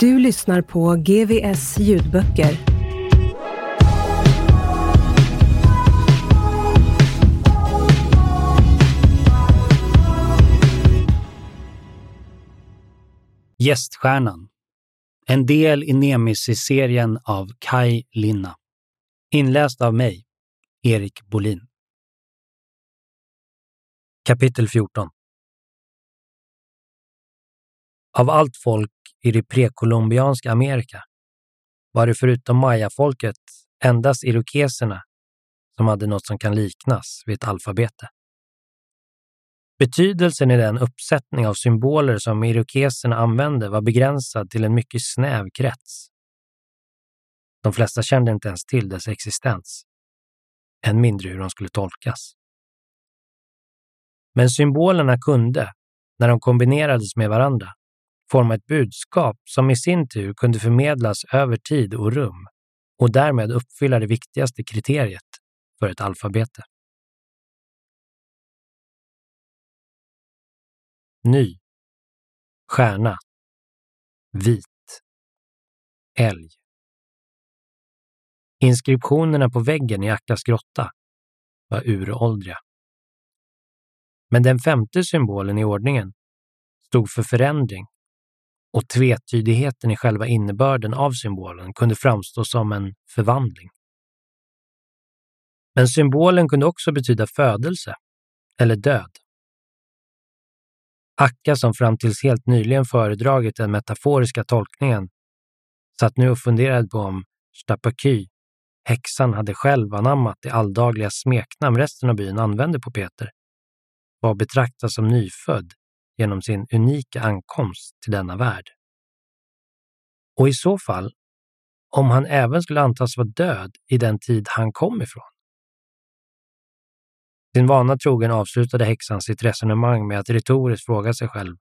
Du lyssnar på GVS ljudböcker. Gäststjärnan. En del i Nemesis-serien av Kai Linna. Inläst av mig, Erik Bolin. Kapitel 14 Av allt folk i det prekolumbianska Amerika var det förutom mayafolket endast irokeserna som hade något som kan liknas vid ett alfabete. Betydelsen i den uppsättning av symboler som irokeserna använde var begränsad till en mycket snäv krets. De flesta kände inte ens till dess existens, än mindre hur de skulle tolkas. Men symbolerna kunde, när de kombinerades med varandra, forma ett budskap som i sin tur kunde förmedlas över tid och rum och därmed uppfylla det viktigaste kriteriet för ett alfabete. Ny. Stjärna. Vit. Älg. Inskriptionerna på väggen i Akkas grotta var uråldriga. Men den femte symbolen i ordningen stod för förändring och tvetydigheten i själva innebörden av symbolen kunde framstå som en förvandling. Men symbolen kunde också betyda födelse eller död. Akka, som fram tills helt nyligen föredragit den metaforiska tolkningen, satt nu och funderade på om Stapaky, häxan, hade själv anammat det alldagliga smeknamn resten av byn använde på Peter, var betraktad som nyfödd genom sin unika ankomst till denna värld. Och i så fall, om han även skulle antas vara död i den tid han kom ifrån. Sin vana trogen avslutade häxan sitt resonemang med att retoriskt fråga sig själv.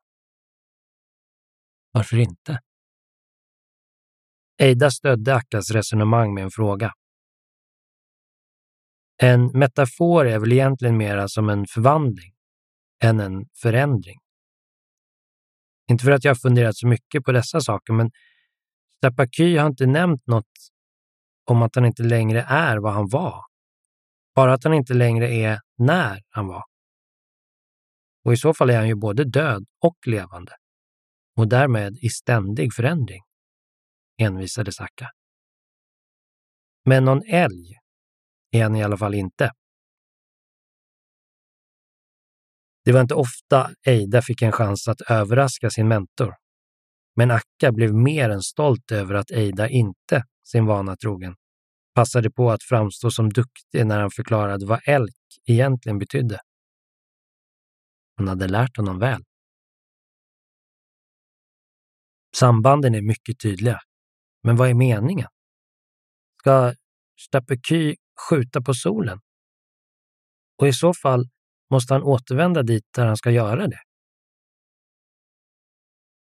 Varför inte? Eida stödde Akkas resonemang med en fråga. En metafor är väl egentligen mera som en förvandling än en förändring. Inte för att jag har funderat så mycket på dessa saker, men Stapaky har inte nämnt något om att han inte längre är vad han var. Bara att han inte längre är när han var. Och i så fall är han ju både död och levande. Och därmed i ständig förändring, envisade Saka. Men någon älg är han i alla fall inte. Det var inte ofta Eida fick en chans att överraska sin mentor. Men Akka blev mer än stolt över att Eida inte, sin vana trogen, passade på att framstå som duktig när han förklarade vad elk egentligen betydde. Han hade lärt honom väl. Sambanden är mycket tydliga. Men vad är meningen? Ska Stapeky skjuta på solen? Och i så fall måste han återvända dit där han ska göra det.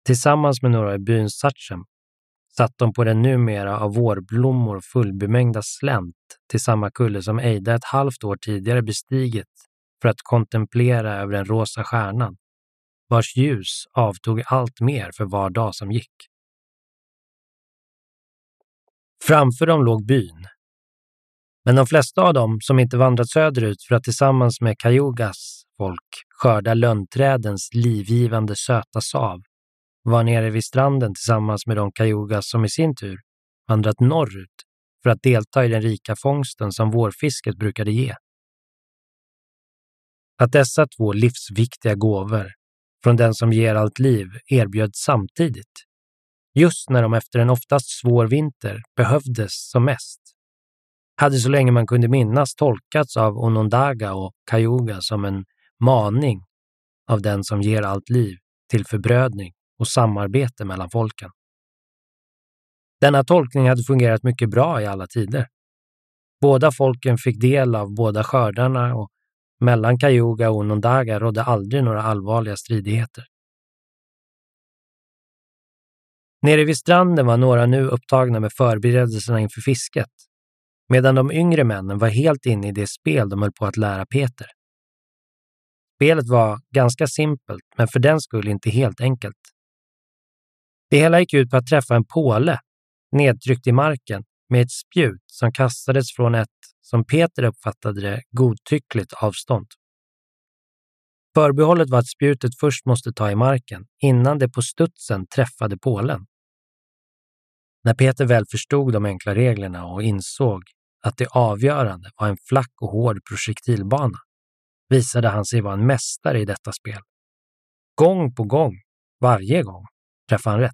Tillsammans med några i byn Satchem satt de på den numera av vårblommor fullbemängda slänt till samma kulle som Eida ett halvt år tidigare bestigit för att kontemplera över den rosa stjärnan, vars ljus avtog allt mer för var dag som gick. Framför dem låg byn. Men de flesta av dem som inte vandrat söderut för att tillsammans med Cayugas folk skörda lönnträdens livgivande söta sav var nere vid stranden tillsammans med de Cayugas som i sin tur vandrat norrut för att delta i den rika fångsten som vårfisket brukade ge. Att dessa två livsviktiga gåvor från den som ger allt liv erbjöds samtidigt, just när de efter en oftast svår vinter behövdes som mest, hade så länge man kunde minnas tolkats av Onondaga och Cayuga som en maning av den som ger allt liv till förbrödning och samarbete mellan folken. Denna tolkning hade fungerat mycket bra i alla tider. Båda folken fick del av båda skördarna och mellan Cayuga och Onondaga rådde aldrig några allvarliga stridigheter. Nere vid stranden var några nu upptagna med förberedelserna inför fisket, medan de yngre männen var helt inne i det spel de höll på att lära Peter. Spelet var ganska simpelt, men för den skull inte helt enkelt. Det hela gick ut på att träffa en påle, nedtryckt i marken, med ett spjut som kastades från ett, som Peter uppfattade det, godtyckligt avstånd. Förbehållet var att spjutet först måste ta i marken innan det på studsen träffade pålen. När Peter väl förstod de enkla reglerna och insåg att det avgörande var en flack och hård projektilbana visade han sig vara en mästare i detta spel. Gång på gång, varje gång, träffade han rätt.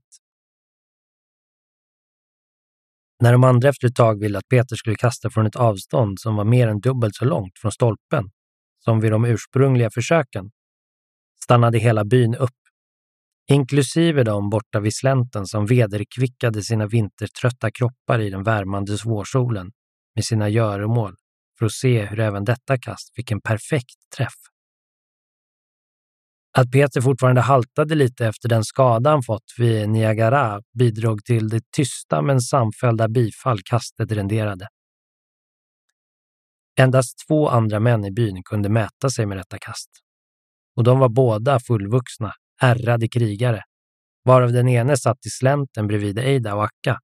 När de andra efter ett tag ville att Peter skulle kasta från ett avstånd som var mer än dubbelt så långt från stolpen som vid de ursprungliga försöken stannade hela byn upp, inklusive de borta vid slänten som vederkvickade sina vintertrötta kroppar i den värmande vårsolen med sina göromål för att se hur även detta kast fick en perfekt träff. Att Peter fortfarande haltade lite efter den skada han fått vid Niagara bidrog till det tysta men samfällda bifall kastet renderade. Endast två andra män i byn kunde mäta sig med detta kast. Och de var båda fullvuxna, ärrade krigare, varav den ene satt i slänten bredvid Eida och Akka.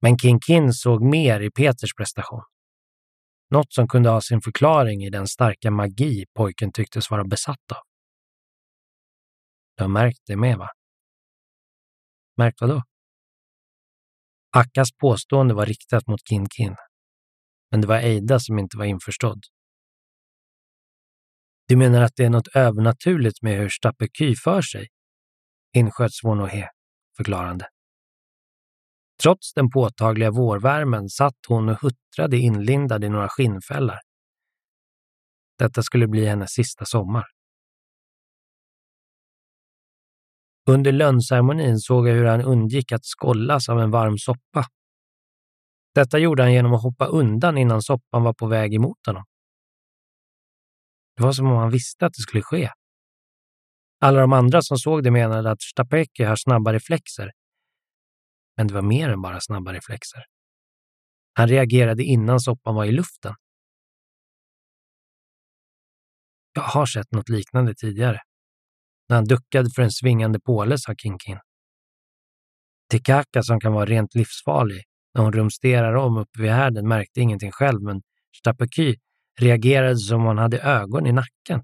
Men Kinkin såg mer i Peters prestation. Något som kunde ha sin förklaring i den starka magi pojken tycktes vara besatt av. Du har märkt det med, va? Märkt vadå?” då? Akkas påstående var riktat mot Kin Kin, men det var Eida som inte var införstådd. Du menar att det är något övernaturligt med hur Stapeky för sig? insköt Svonohe förklarande. Trots den påtagliga vårvärmen satt hon och huttrade inlindad i några skinnfällar. Detta skulle bli hennes sista sommar. Under lönnceremonin såg jag hur han undgick att skållas av en varm soppa. Detta gjorde han genom att hoppa undan innan soppan var på väg emot honom. Det var som om han visste att det skulle ske. Alla de andra som såg det menade att Stapeki har snabba reflexer men det var mer än bara snabba reflexer. Han reagerade innan soppan var i luften. Jag har sett något liknande tidigare. När han duckade för en svingande påle, sa Kinkin. Tikaka, som kan vara rent livsfarlig, när hon rumsterar om uppe vid härden märkte ingenting själv, men Stapeky reagerade som om han hade ögon i nacken.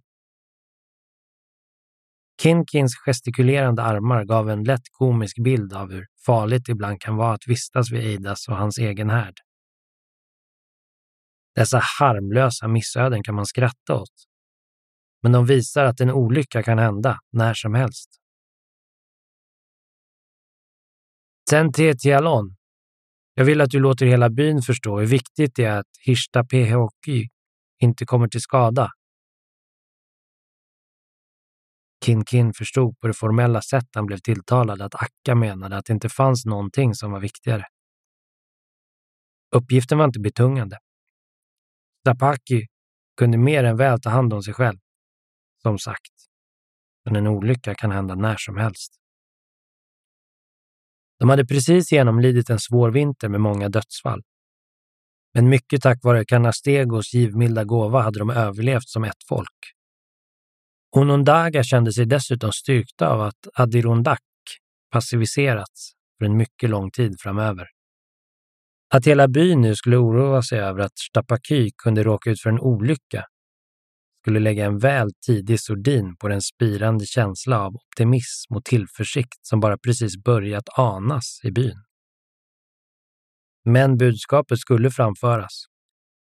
Kinkins gestikulerande armar gav en lätt komisk bild av hur farligt det ibland kan vara att vistas vid Eidas och hans egen härd. Dessa harmlösa missöden kan man skratta åt. Men de visar att en olycka kan hända när som helst. Sen Tialon. Jag vill att du låter hela byn förstå hur viktigt det är att Hirsta Pehoki inte kommer till skada Kinkin förstod på det formella sätt han blev tilltalad att Akka menade att det inte fanns någonting som var viktigare. Uppgiften var inte betungande. Stapaki kunde mer än väl ta hand om sig själv. Som sagt, men en olycka kan hända när som helst. De hade precis genomlidit en svår vinter med många dödsfall. Men mycket tack vare Canastegos givmilda gåva hade de överlevt som ett folk. Onondaga kände sig dessutom styrkta av att Adirondack passiviserats för en mycket lång tid framöver. Att hela byn nu skulle oroa sig över att Stapaky kunde råka ut för en olycka skulle lägga en väl tidig sordin på den spirande känsla av optimism och tillförsikt som bara precis börjat anas i byn. Men budskapet skulle framföras.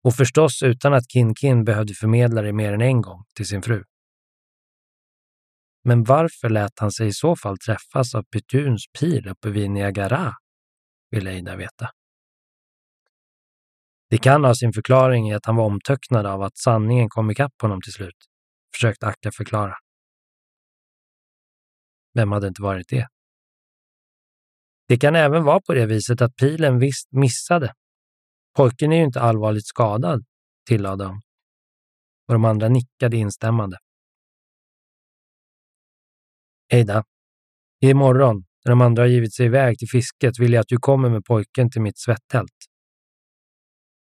Och förstås utan att Kin Kin behövde förmedla det mer än en gång till sin fru. Men varför lät han sig i så fall träffas av Petuns pil uppe vid Niagara? Vill Eida veta. Det kan ha sin förklaring i att han var omtöcknad av att sanningen kom ikapp honom till slut, försökte Akka förklara. Vem hade inte varit det? Det kan även vara på det viset att pilen visst missade. Pojken är ju inte allvarligt skadad, tillade de. Och de andra nickade instämmande. Eida, imorgon, när de andra har givit sig iväg till fisket, vill jag att du kommer med pojken till mitt svetttält.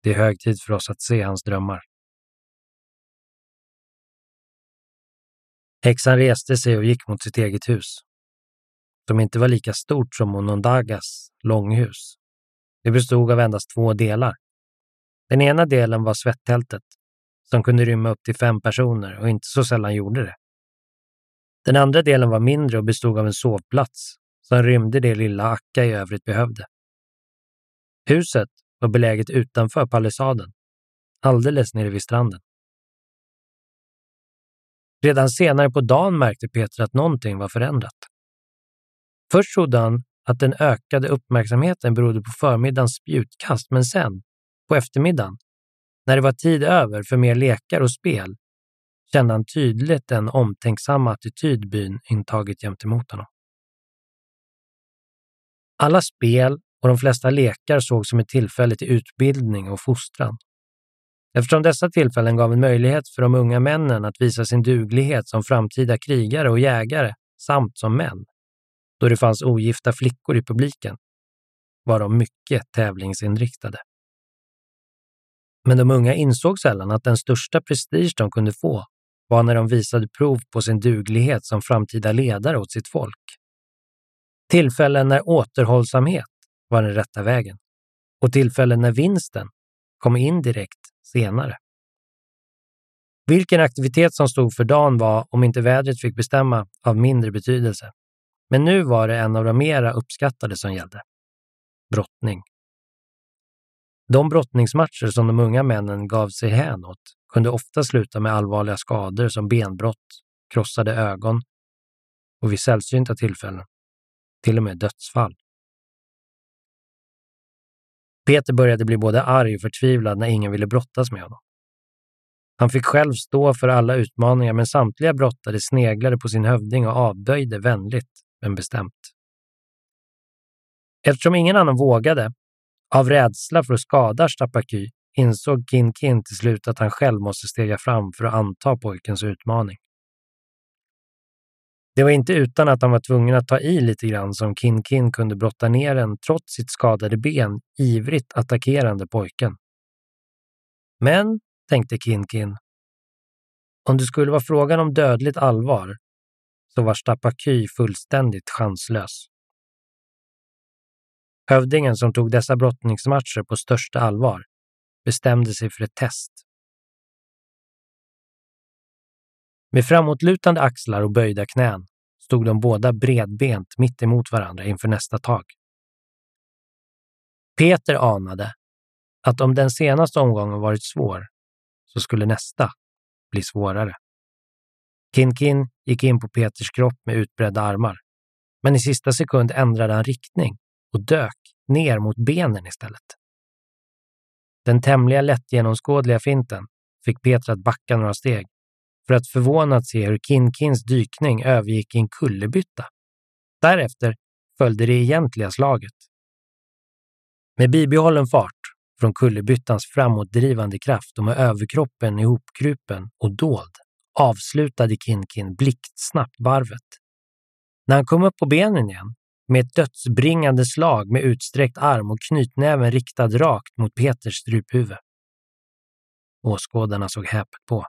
Det är hög tid för oss att se hans drömmar. Häxan reste sig och gick mot sitt eget hus. Som inte var lika stort som Onondagas långhus. Det bestod av endast två delar. Den ena delen var svettältet, som kunde rymma upp till fem personer och inte så sällan gjorde det. Den andra delen var mindre och bestod av en sovplats som rymde det lilla Akka i övrigt behövde. Huset var beläget utanför palissaden, alldeles nere vid stranden. Redan senare på dagen märkte Peter att någonting var förändrat. Först trodde han att den ökade uppmärksamheten berodde på förmiddagens spjutkast, men sen, på eftermiddagen, när det var tid över för mer lekar och spel, kände han tydligt den omtänksamma attityd byn intagit gentemot honom. Alla spel och de flesta lekar sågs som ett tillfälle till utbildning och fostran. Eftersom dessa tillfällen gav en möjlighet för de unga männen att visa sin duglighet som framtida krigare och jägare samt som män, då det fanns ogifta flickor i publiken, var de mycket tävlingsinriktade. Men de unga insåg sällan att den största prestige de kunde få var när de visade prov på sin duglighet som framtida ledare åt sitt folk. Tillfällen när återhållsamhet var den rätta vägen och tillfällen när vinsten kom indirekt senare. Vilken aktivitet som stod för dagen var, om inte vädret fick bestämma, av mindre betydelse. Men nu var det en av de mera uppskattade som gällde. Brottning. De brottningsmatcher som de unga männen gav sig hän åt kunde ofta sluta med allvarliga skador som benbrott, krossade ögon och vid sällsynta tillfällen till och med dödsfall. Peter började bli både arg och förtvivlad när ingen ville brottas med honom. Han fick själv stå för alla utmaningar men samtliga brottare sneglade på sin hövding och avböjde vänligt men bestämt. Eftersom ingen annan vågade, av rädsla för att skada Stapaky, insåg Kin Kin till slut att han själv måste stega fram för att anta pojkens utmaning. Det var inte utan att han var tvungen att ta i lite grann som Kin Kin kunde brotta ner en, trots sitt skadade ben, ivrigt attackerande pojken. Men, tänkte Kin Kin, om det skulle vara frågan om dödligt allvar så var Stapaky fullständigt chanslös. Hövdingen som tog dessa brottningsmatcher på största allvar bestämde sig för ett test. Med framåtlutande axlar och böjda knän stod de båda bredbent mitt emot varandra inför nästa tag. Peter anade att om den senaste omgången varit svår så skulle nästa bli svårare. Kinkin gick in på Peters kropp med utbredda armar, men i sista sekund ändrade han riktning och dök ner mot benen istället. Den tämliga lättgenomskådliga finten fick Peter att backa några steg för att förvånat se hur Kinkins dykning övergick i en kullerbytta. Därefter följde det egentliga slaget. Med bibehållen fart, från kullerbyttans framåtdrivande kraft och med överkroppen ihopkrupen och dold, avslutade Kinkin blixtsnabbt varvet. När han kom upp på benen igen, med ett dödsbringande slag med utsträckt arm och knytnäven riktad rakt mot Peters struphuvud. Åskådarna såg häpet på.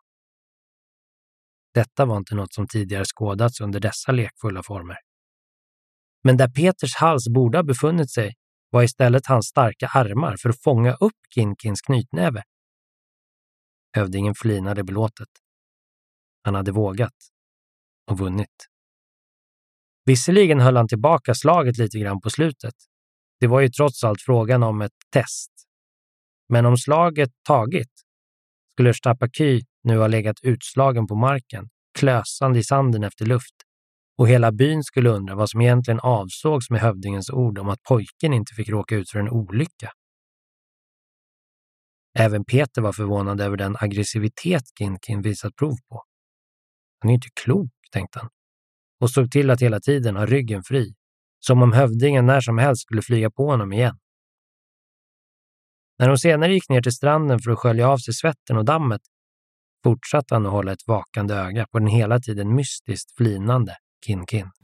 Detta var inte något som tidigare skådats under dessa lekfulla former. Men där Peters hals borde ha befunnit sig var istället hans starka armar för att fånga upp Kinkins knytnäve. Hövdingen flinade belåtet. Han hade vågat och vunnit. Visserligen höll han tillbaka slaget lite grann på slutet. Det var ju trots allt frågan om ett test. Men om slaget tagit skulle Stapaky nu ha legat utslagen på marken, klösande i sanden efter luft och hela byn skulle undra vad som egentligen avsågs med hövdingens ord om att pojken inte fick råka ut för en olycka. Även Peter var förvånad över den aggressivitet Ginkin visat prov på. Han är inte klok, tänkte han, och såg till att hela tiden ha ryggen fri, som om hövdingen när som helst skulle flyga på honom igen. När de senare gick ner till stranden för att skölja av sig svetten och dammet fortsatte han att hålla ett vakande öga på den hela tiden mystiskt flinande Kin-Kin.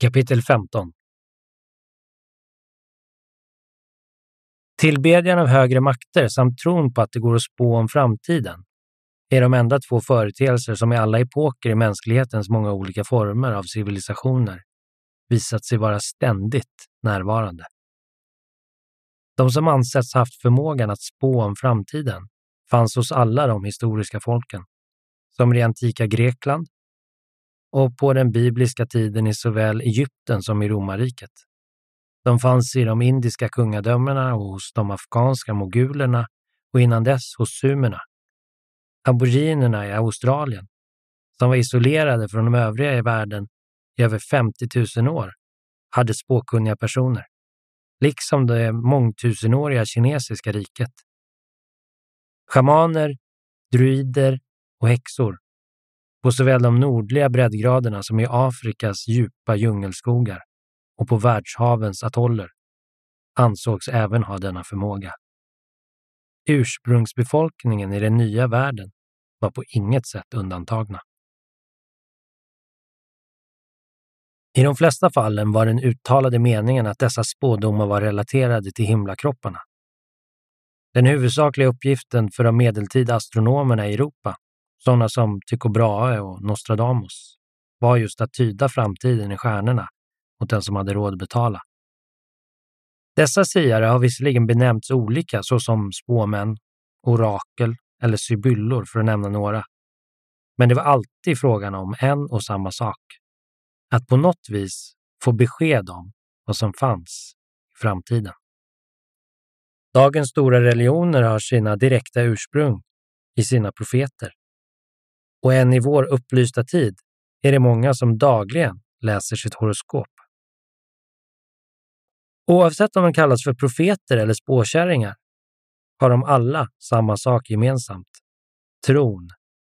Kapitel 15 Tillbedjan av högre makter samt tron på att det går att spå om framtiden är de enda två företeelser som i alla epoker i mänsklighetens många olika former av civilisationer visat sig vara ständigt närvarande. De som ansetts haft förmågan att spå om framtiden fanns hos alla de historiska folken, som i antika Grekland och på den bibliska tiden i såväl Egypten som i romarriket. De fanns i de indiska kungadömena och hos de afghanska mogulerna och innan dess hos sumerna. Aboriginerna i Australien, som var isolerade från de övriga i världen i över 50 000 år, hade spåkunniga personer, liksom det mångtusenåriga kinesiska riket. Schamaner, druider och häxor på såväl de nordliga breddgraderna som i Afrikas djupa djungelskogar och på världshavens atoller ansågs även ha denna förmåga. Ursprungsbefolkningen i den nya världen var på inget sätt undantagna. I de flesta fallen var den uttalade meningen att dessa spådomar var relaterade till himlakropparna. Den huvudsakliga uppgiften för de medeltida astronomerna i Europa, sådana som Tycho Brahe och Nostradamus, var just att tyda framtiden i stjärnorna mot den som hade råd att betala. Dessa siare har visserligen benämnts olika såsom spåmän, orakel eller sybyllor för att nämna några. Men det var alltid frågan om en och samma sak. Att på något vis få besked om vad som fanns i framtiden. Dagens stora religioner har sina direkta ursprung i sina profeter. Och än i vår upplysta tid är det många som dagligen läser sitt horoskop. Oavsett om de kallas för profeter eller spåkärringar har de alla samma sak gemensamt. Tron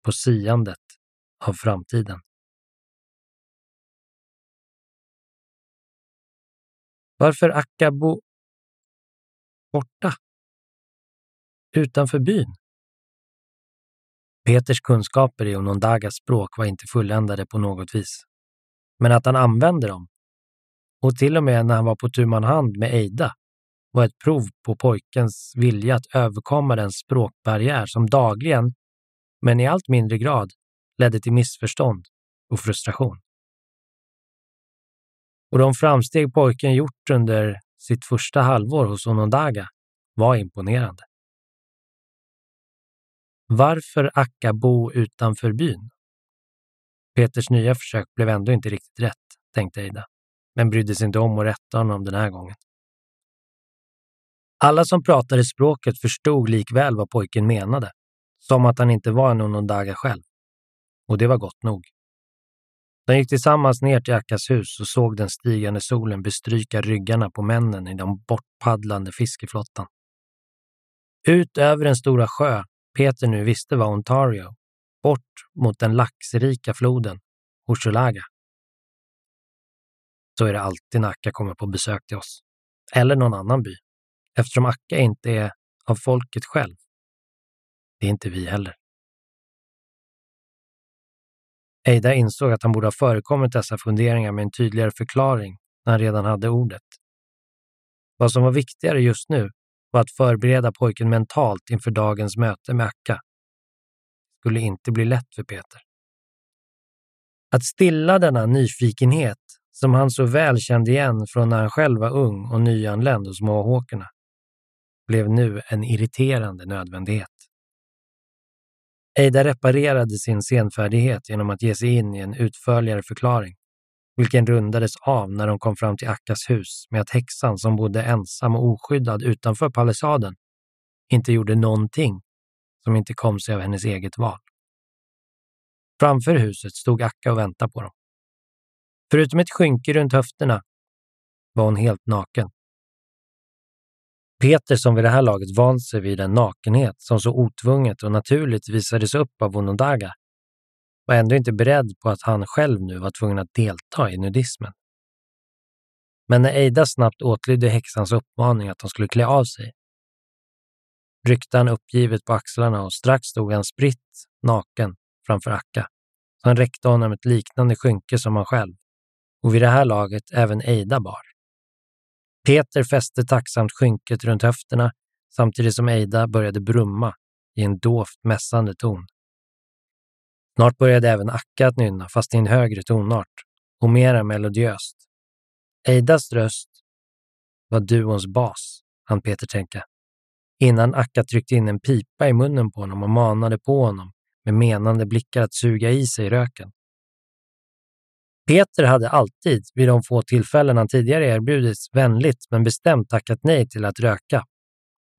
på siandet av framtiden. Varför Akabo borta? Utanför byn? Peters kunskaper i Onondagas språk var inte fulländade på något vis. Men att han använde dem, och till och med när han var på tu man hand med Eida, var ett prov på pojkens vilja att överkomma den språkbarriär som dagligen, men i allt mindre grad, ledde till missförstånd och frustration. Och de framsteg pojken gjort under sitt första halvår hos Onondaga var imponerande. Varför Akka bo utanför byn? Peters nya försök blev ändå inte riktigt rätt, tänkte Ida, men brydde sig inte om att rätta honom den här gången. Alla som pratade språket förstod likväl vad pojken menade, som att han inte var en Onondaga själv. Och det var gott nog. De gick tillsammans ner till Akkas hus och såg den stigande solen bestryka ryggarna på männen i den bortpaddlande fiskeflottan. Ut över den stora sjö Peter nu visste var Ontario, bort mot den laxrika floden Hochulaga. Så är det alltid när Akka kommer på besök till oss. Eller någon annan by. Eftersom Akka inte är av folket själv. Det är inte vi heller. Eida insåg att han borde ha förekommit dessa funderingar med en tydligare förklaring när han redan hade ordet. Vad som var viktigare just nu och att förbereda pojken mentalt inför dagens möte med Akka. Det skulle inte bli lätt för Peter. Att stilla denna nyfikenhet, som han så väl kände igen från när han själv var ung och nyanländ hos Mohawkerna, blev nu en irriterande nödvändighet. Eida reparerade sin senfärdighet genom att ge sig in i en utförligare förklaring, vilken rundades av när de kom fram till Akkas hus med att häxan som bodde ensam och oskyddad utanför palissaden inte gjorde någonting som inte kom sig av hennes eget val. Framför huset stod Akka och väntade på dem. Förutom ett skynke runt höfterna var hon helt naken. Peter, som vid det här laget vant sig vid en nakenhet som så otvunget och naturligt visades upp av Onondaga, var ändå inte beredd på att han själv nu var tvungen att delta i nudismen. Men när Eida snabbt åtlydde häxans uppmaning att de skulle klä av sig ryckte han uppgivet på axlarna och strax stod han spritt naken framför Akka. Han räckte honom ett liknande skynke som han själv och vid det här laget även Eida bar. Peter fäste tacksamt skynket runt höfterna samtidigt som Eida började brumma i en dovt mässande ton. Snart började även Akka att nynna, fast i en högre tonart och mera melodiöst. Eidas röst var duons bas, han Peter tänka. Innan Akka tryckte in en pipa i munnen på honom och manade på honom med menande blickar att suga i sig röken. Peter hade alltid, vid de få tillfällen han tidigare erbjudits, vänligt men bestämt tackat nej till att röka.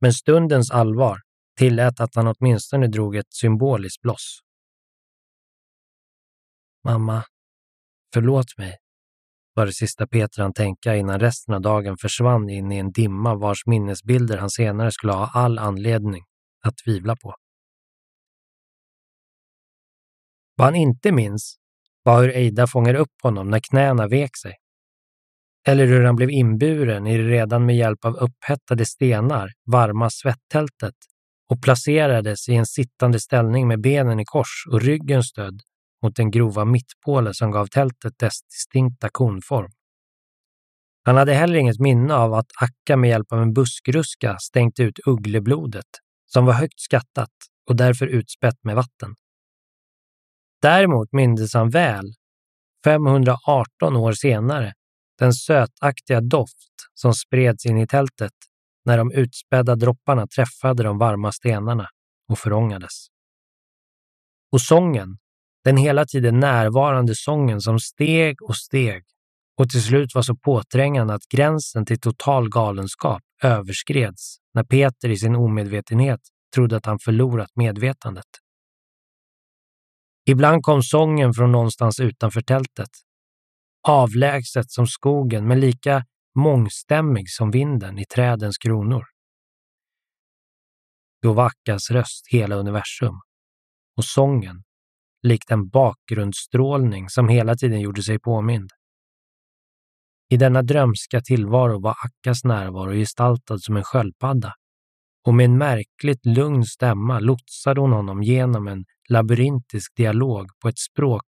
Men stundens allvar tillät att han åtminstone drog ett symboliskt bloss. Mamma, förlåt mig, var det sista Peter han tänka innan resten av dagen försvann in i en dimma vars minnesbilder han senare skulle ha all anledning att tvivla på. Vad han inte minns var hur Eida fångade upp honom när knäna vek sig. Eller hur han blev inburen i det redan med hjälp av upphettade stenar varma svettältet och placerades i en sittande ställning med benen i kors och ryggen stödd mot den grova mittpåle som gav tältet dess distinkta konform. Han hade heller inget minne av att Akka med hjälp av en buskruska stängt ut uggleblodet, som var högt skattat och därför utspätt med vatten. Däremot mindes han väl, 518 år senare, den sötaktiga doft som spreds in i tältet när de utspädda dropparna träffade de varma stenarna och förångades. Och sången, den hela tiden närvarande sången som steg och steg och till slut var så påträngande att gränsen till total galenskap överskreds när Peter i sin omedvetenhet trodde att han förlorat medvetandet. Ibland kom sången från någonstans utanför tältet. Avlägset som skogen, men lika mångstämmig som vinden i trädens kronor. Då var Akkas röst hela universum och sången likt en bakgrundsstrålning som hela tiden gjorde sig påmind. I denna drömska tillvaro var Akkas närvaro gestaltad som en sköldpadda och med en märkligt lugn stämma lotsade hon honom genom en labyrintisk dialog på ett språk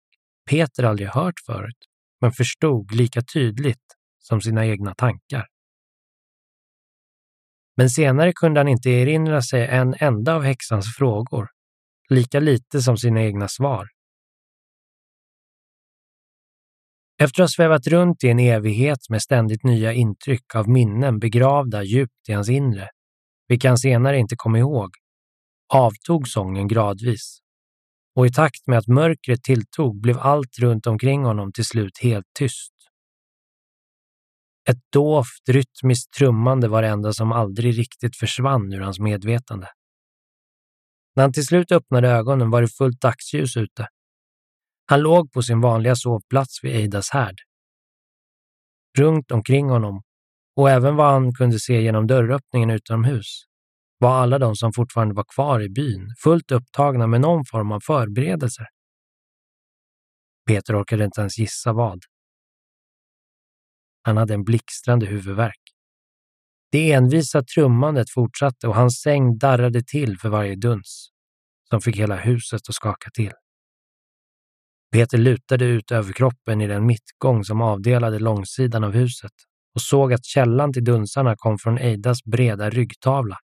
Peter aldrig hört förut, men förstod lika tydligt som sina egna tankar. Men senare kunde han inte erinra sig en enda av häxans frågor lika lite som sina egna svar. Efter att ha svävat runt i en evighet med ständigt nya intryck av minnen begravda djupt i hans inre, vilka han senare inte kom ihåg, avtog sången gradvis. Och i takt med att mörkret tilltog blev allt runt omkring honom till slut helt tyst. Ett dovt, rytmiskt trummande var det enda som aldrig riktigt försvann ur hans medvetande. När han till slut öppnade ögonen var det fullt dagsljus ute. Han låg på sin vanliga sovplats vid Eidas härd. Runt omkring honom, och även vad han kunde se genom dörröppningen utomhus, var alla de som fortfarande var kvar i byn fullt upptagna med någon form av förberedelser. Peter orkade inte ens gissa vad. Han hade en blixtrande huvudvärk. Det envisa trummandet fortsatte och hans säng darrade till för varje duns, som fick hela huset att skaka till. Peter lutade ut överkroppen i den mittgång som avdelade långsidan av huset och såg att källan till dunsarna kom från Eidas breda ryggtavla.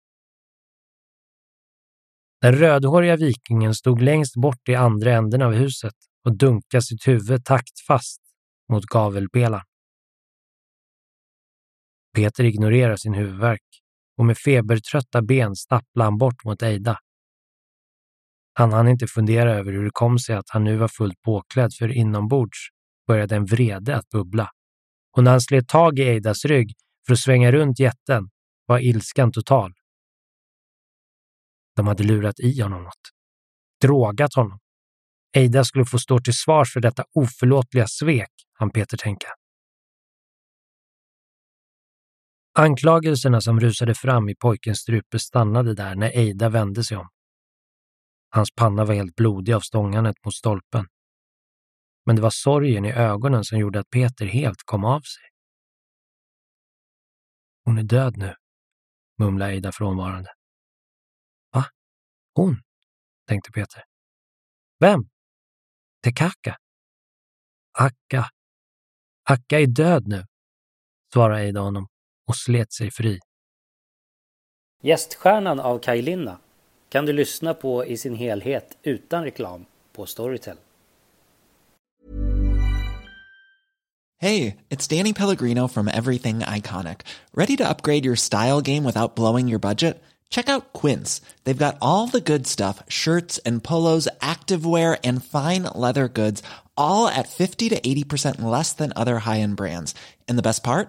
Den rödhåriga vikingen stod längst bort i andra änden av huset och dunkade sitt huvud taktfast mot gavelpelaren. Peter ignorerar sin huvudvärk och med febertrötta ben stapplar han bort mot Eida. Han hann inte fundera över hur det kom sig att han nu var fullt påklädd för inombords började en vrede att bubbla. Och när han slet tag i Eidas rygg för att svänga runt jätten var ilskan total. De hade lurat i honom något. Drogat honom. Eida skulle få stå till svars för detta oförlåtliga svek, han Peter tänka. Anklagelserna som rusade fram i pojkens strupe stannade där när Eida vände sig om. Hans panna var helt blodig av stångandet mot stolpen. Men det var sorgen i ögonen som gjorde att Peter helt kom av sig. Hon är död nu, mumlade Eida frånvarande. Va? Hon? tänkte Peter. Vem? Tekaka? Akka. Akka är död nu, svarade Eida honom och slet sig fri. Gäststjärnan av Kaj Linna kan du lyssna på i sin helhet utan reklam på Storytel. Hey, it's Danny Pellegrino from Everything Iconic. Ready to upgrade your style game without blowing your budget? Check out Quince. They've got all the good stuff, shirts and polos, activewear and fine leather goods, all at 50 to 80% less than other high-end brands. And the best part?